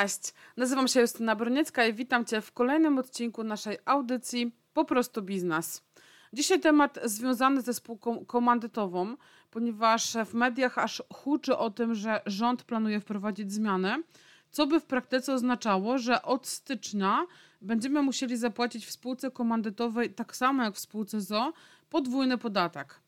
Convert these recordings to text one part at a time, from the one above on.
Cześć, nazywam się Justyna Broniecka i witam Cię w kolejnym odcinku naszej audycji Po prostu biznes. Dzisiaj temat związany ze spółką komandytową, ponieważ w mediach aż huczy o tym, że rząd planuje wprowadzić zmiany, co by w praktyce oznaczało, że od stycznia będziemy musieli zapłacić w spółce komandytowej, tak samo jak w spółce ZO, podwójny podatek.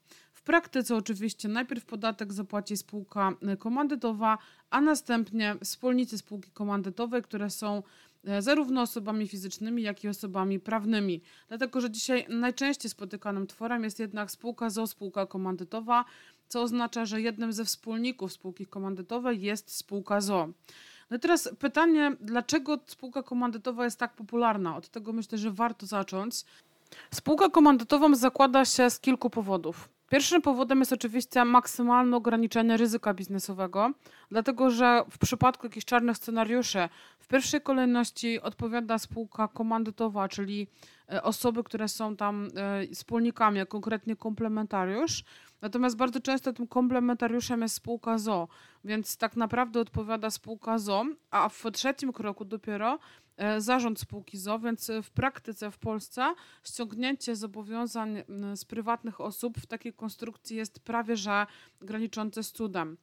Praktyce oczywiście najpierw podatek zapłaci spółka komandytowa, a następnie wspólnicy spółki komandytowej, które są e, zarówno osobami fizycznymi, jak i osobami prawnymi. Dlatego, że dzisiaj najczęściej spotykanym tworem jest jednak spółka ZO, spółka komandytowa, co oznacza, że jednym ze wspólników spółki komandytowej jest spółka ZO. No i teraz pytanie, dlaczego spółka komandytowa jest tak popularna? Od tego myślę, że warto zacząć. Spółkę komandytową zakłada się z kilku powodów. Pierwszym powodem jest oczywiście maksymalne ograniczenie ryzyka biznesowego, dlatego że w przypadku jakichś czarnych scenariuszy w pierwszej kolejności odpowiada spółka komandytowa, czyli e, osoby, które są tam e, wspólnikami, a konkretnie komplementariusz. Natomiast bardzo często tym komplementariuszem jest spółka ZO, więc tak naprawdę odpowiada spółka ZO, a w trzecim kroku dopiero zarząd spółki ZO, więc w praktyce w Polsce ściągnięcie zobowiązań z prywatnych osób w takiej konstrukcji jest prawie że graniczące z cudem.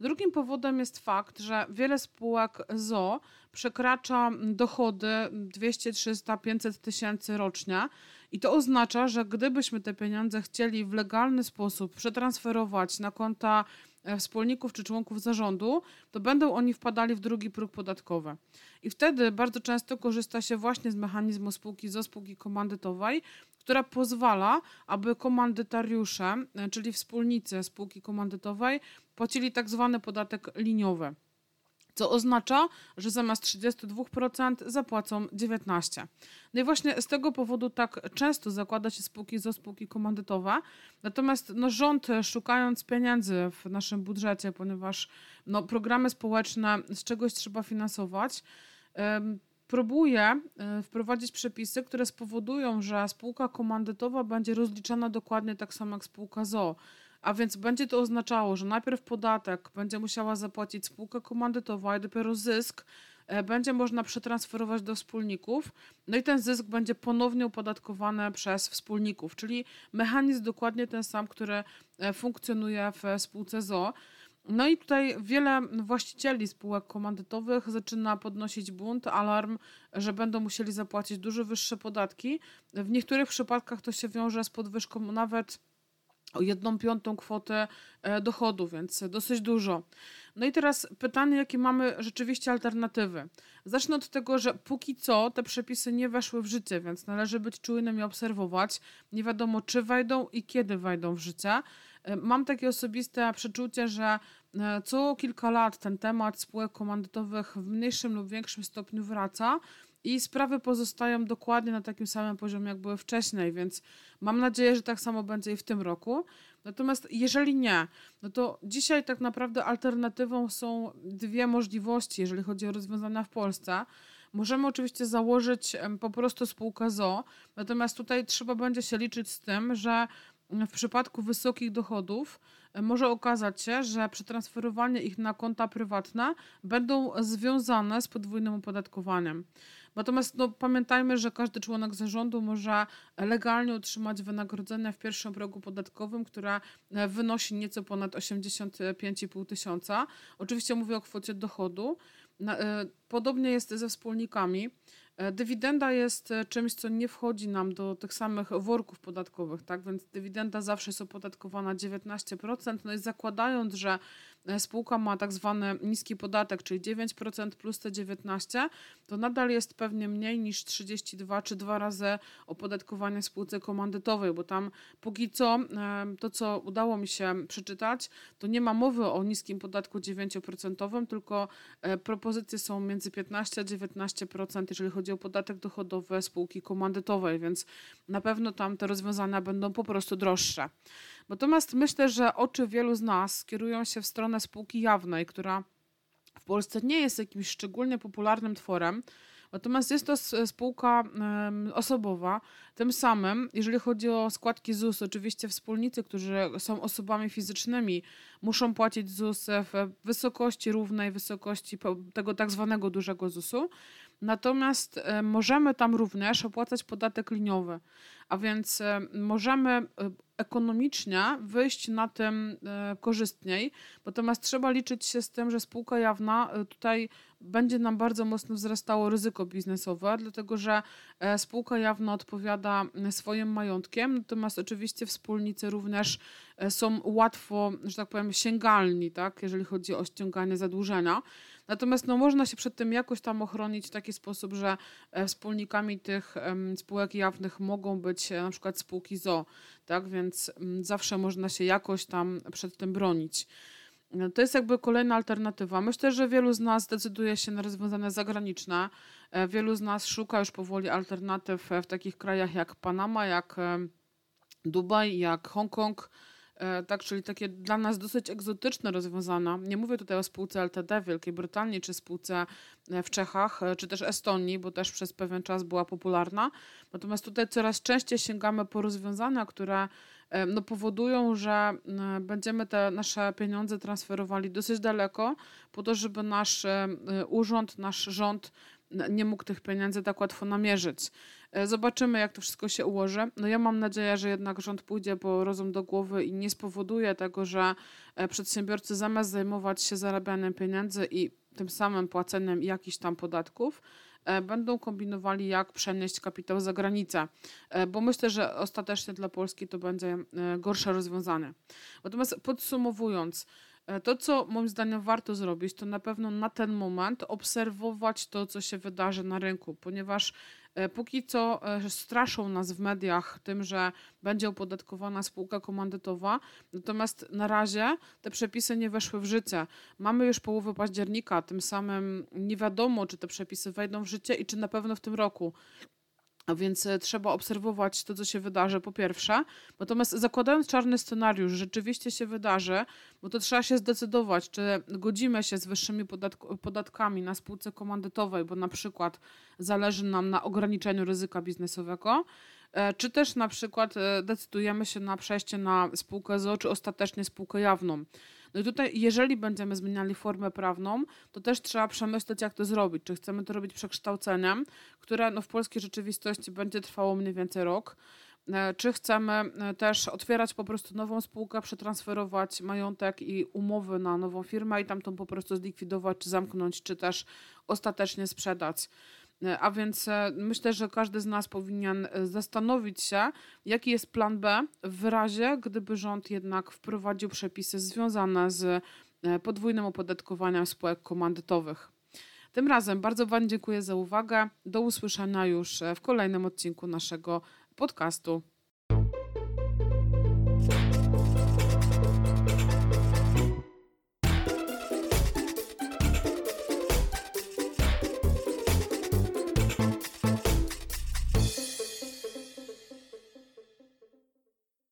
Drugim powodem jest fakt, że wiele spółek ZO przekracza dochody 200, 300, 500 tysięcy rocznie. I to oznacza, że gdybyśmy te pieniądze chcieli w legalny sposób przetransferować na konta E, wspólników czy członków zarządu, to będą oni wpadali w drugi próg podatkowy. I wtedy bardzo często korzysta się właśnie z mechanizmu spółki zo spółki komandytowej, która pozwala, aby komandytariusze, e, czyli wspólnicy spółki komandytowej, płacili tak zwany podatek liniowy co oznacza, że zamiast 32% zapłacą 19%. No i właśnie z tego powodu tak często zakłada się spółki zo spółki komandytowe. Natomiast no, rząd szukając pieniędzy w naszym budżecie, ponieważ no, programy społeczne z czegoś trzeba finansować, próbuje e, wprowadzić przepisy, które spowodują, że spółka komandytowa będzie rozliczana dokładnie tak samo jak spółka ZO. A więc będzie to oznaczało, że najpierw podatek będzie musiała zapłacić spółka komandytowa, i dopiero zysk e, będzie można przetransferować do wspólników, no i ten zysk będzie ponownie opodatkowany przez wspólników, czyli mechanizm dokładnie ten sam, który e, funkcjonuje w spółce ZO. No i tutaj wiele właścicieli spółek komandytowych zaczyna podnosić bunt, alarm, że będą musieli zapłacić dużo wyższe podatki. W niektórych przypadkach to się wiąże z podwyżką nawet o jedną piątą kwotę e, dochodu, więc dosyć dużo. No i teraz pytanie, jakie mamy rzeczywiście alternatywy. Zacznę od tego, że póki co te przepisy nie weszły w życie, więc należy być czujnym i obserwować. Nie wiadomo, czy wejdą i kiedy wejdą w życie. E, mam takie osobiste przeczucie, że co kilka lat ten temat spółek komandytowych w mniejszym lub większym stopniu wraca i sprawy pozostają dokładnie na takim samym poziomie, jak były wcześniej, więc mam nadzieję, że tak samo będzie i w tym roku. Natomiast jeżeli nie, no to dzisiaj tak naprawdę alternatywą są dwie możliwości, jeżeli chodzi o rozwiązania w Polsce. Możemy oczywiście założyć po prostu spółkę ZO, natomiast tutaj trzeba będzie się liczyć z tym, że w przypadku wysokich dochodów może okazać się, że przetransferowanie ich na konta prywatne będą związane z podwójnym opodatkowaniem. Natomiast no, pamiętajmy, że każdy członek zarządu może legalnie otrzymać wynagrodzenie w pierwszym progu podatkowym, które e, wynosi nieco ponad 85,5 tysiąca. Oczywiście mówię o kwocie dochodu. E, podobnie jest ze wspólnikami. E, dywidenda jest czymś, co nie wchodzi nam do tych samych worków podatkowych, tak? Więc dywidenda zawsze jest opodatkowana 19%. No i zakładając, że E, spółka ma tak zwany niski podatek, czyli 9% plus te 19, to nadal jest pewnie mniej niż 32 czy dwa razy opodatkowanie spółce komandytowej, bo tam póki co e, to, co udało mi się przeczytać, to nie ma mowy o niskim podatku 9%, tylko e, propozycje są między 15 a 19%, jeżeli chodzi o podatek dochodowy spółki komandytowej, więc na pewno tam te rozwiązania będą po prostu droższe. Natomiast myślę, że oczy wielu z nas kierują się w stronę spółki jawnej, która w Polsce nie jest jakimś szczególnie popularnym tworem, Natomiast jest to spółka osobowa. Tym samym, jeżeli chodzi o składki ZUS, oczywiście wspólnicy, którzy są osobami fizycznymi, muszą płacić ZUS w wysokości równej wysokości tego tak zwanego dużego ZUS-u. Natomiast e, możemy tam również opłacać podatek liniowy, a więc e, możemy e, ekonomicznie wyjść na tym korzystniej, natomiast trzeba liczyć się z tym, że spółka jawna tutaj będzie nam bardzo mocno wzrastało ryzyko biznesowe, dlatego że spółka jawna odpowiada swoim majątkiem, natomiast oczywiście wspólnicy również są łatwo, że tak powiem, sięgalni, tak, jeżeli chodzi o ściąganie zadłużenia. Natomiast no, można się przed tym jakoś tam ochronić w taki sposób, że e, wspólnikami tych spółek jawnych mogą być e, na przykład spółki ZO, tak? Więc mm, zawsze można się jakoś tam przed tym bronić. No, to jest jakby kolejna alternatywa. Myślę, że wielu z nas decyduje się na rozwiązania zagraniczne. E, wielu z nas szuka już powoli alternatyw w takich krajach jak Panama, jak Dubaj, jak Hongkong tak, czyli takie dla nas dosyć egzotyczne rozwiązania. Nie mówię tutaj o spółce LTD w Wielkiej Brytanii, czy spółce e, w Czechach, e, czy też Estonii, bo też przez pewien czas była popularna. Natomiast tutaj coraz częściej sięgamy po rozwiązania, które no, powodują, że będziemy te nasze pieniądze transferowali dosyć daleko, po to, żeby nasz urząd, nasz rząd nie mógł tych pieniędzy tak łatwo namierzyć. E, zobaczymy, jak to wszystko się ułoży. No ja mam nadzieję, że jednak rząd pójdzie po rozum do głowy i nie spowoduje tego, że e, przedsiębiorcy zamiast zajmować się zarabianiem pieniędzy i tym samym płaceniem jakichś tam podatków, e, będą kombinowali, jak przenieść kapitał za granicę, bo myślę, że ostatecznie dla Polski to będzie gorsze rozwiązanie. Natomiast podsumowując, to, co moim zdaniem warto zrobić, to na pewno na ten moment obserwować to, co się wydarzy na rynku, ponieważ E, póki co e, straszą nas w mediach tym, że będzie opodatkowana spółka komandytowa, natomiast na razie te przepisy nie weszły w życie. Mamy już połowę października, tym samym nie wiadomo, czy te przepisy wejdą w życie i czy na pewno w tym roku. A więc e, trzeba obserwować to, co się wydarzy, po pierwsze. Natomiast zakładając czarny scenariusz, rzeczywiście się wydarzy, bo to trzeba się zdecydować, czy godzimy się z wyższymi podatkami na spółce komandytowej, bo na przykład zależy nam na ograniczeniu ryzyka biznesowego, e, czy też na przykład e, decydujemy się na przejście na spółkę ZO, czy ostatecznie spółkę jawną. No i tutaj, jeżeli będziemy zmieniali formę prawną, to też trzeba przemyśleć, jak to zrobić. Czy chcemy to robić przekształceniem, które no, w polskiej rzeczywistości będzie trwało mniej więcej rok, e, czy chcemy e, też otwierać po prostu nową spółkę, przetransferować majątek i umowy na nową firmę i tam tą po prostu zlikwidować, czy zamknąć, czy też ostatecznie sprzedać. E, a więc e, myślę, że każdy z nas powinien e, zastanowić się, jaki jest plan B w razie, gdyby rząd jednak wprowadził przepisy związane z podwójnym opodatkowaniem spółek komandytowych. Tym razem bardzo Wam dziękuję za uwagę. Do usłyszenia już w kolejnym odcinku naszego podcastu.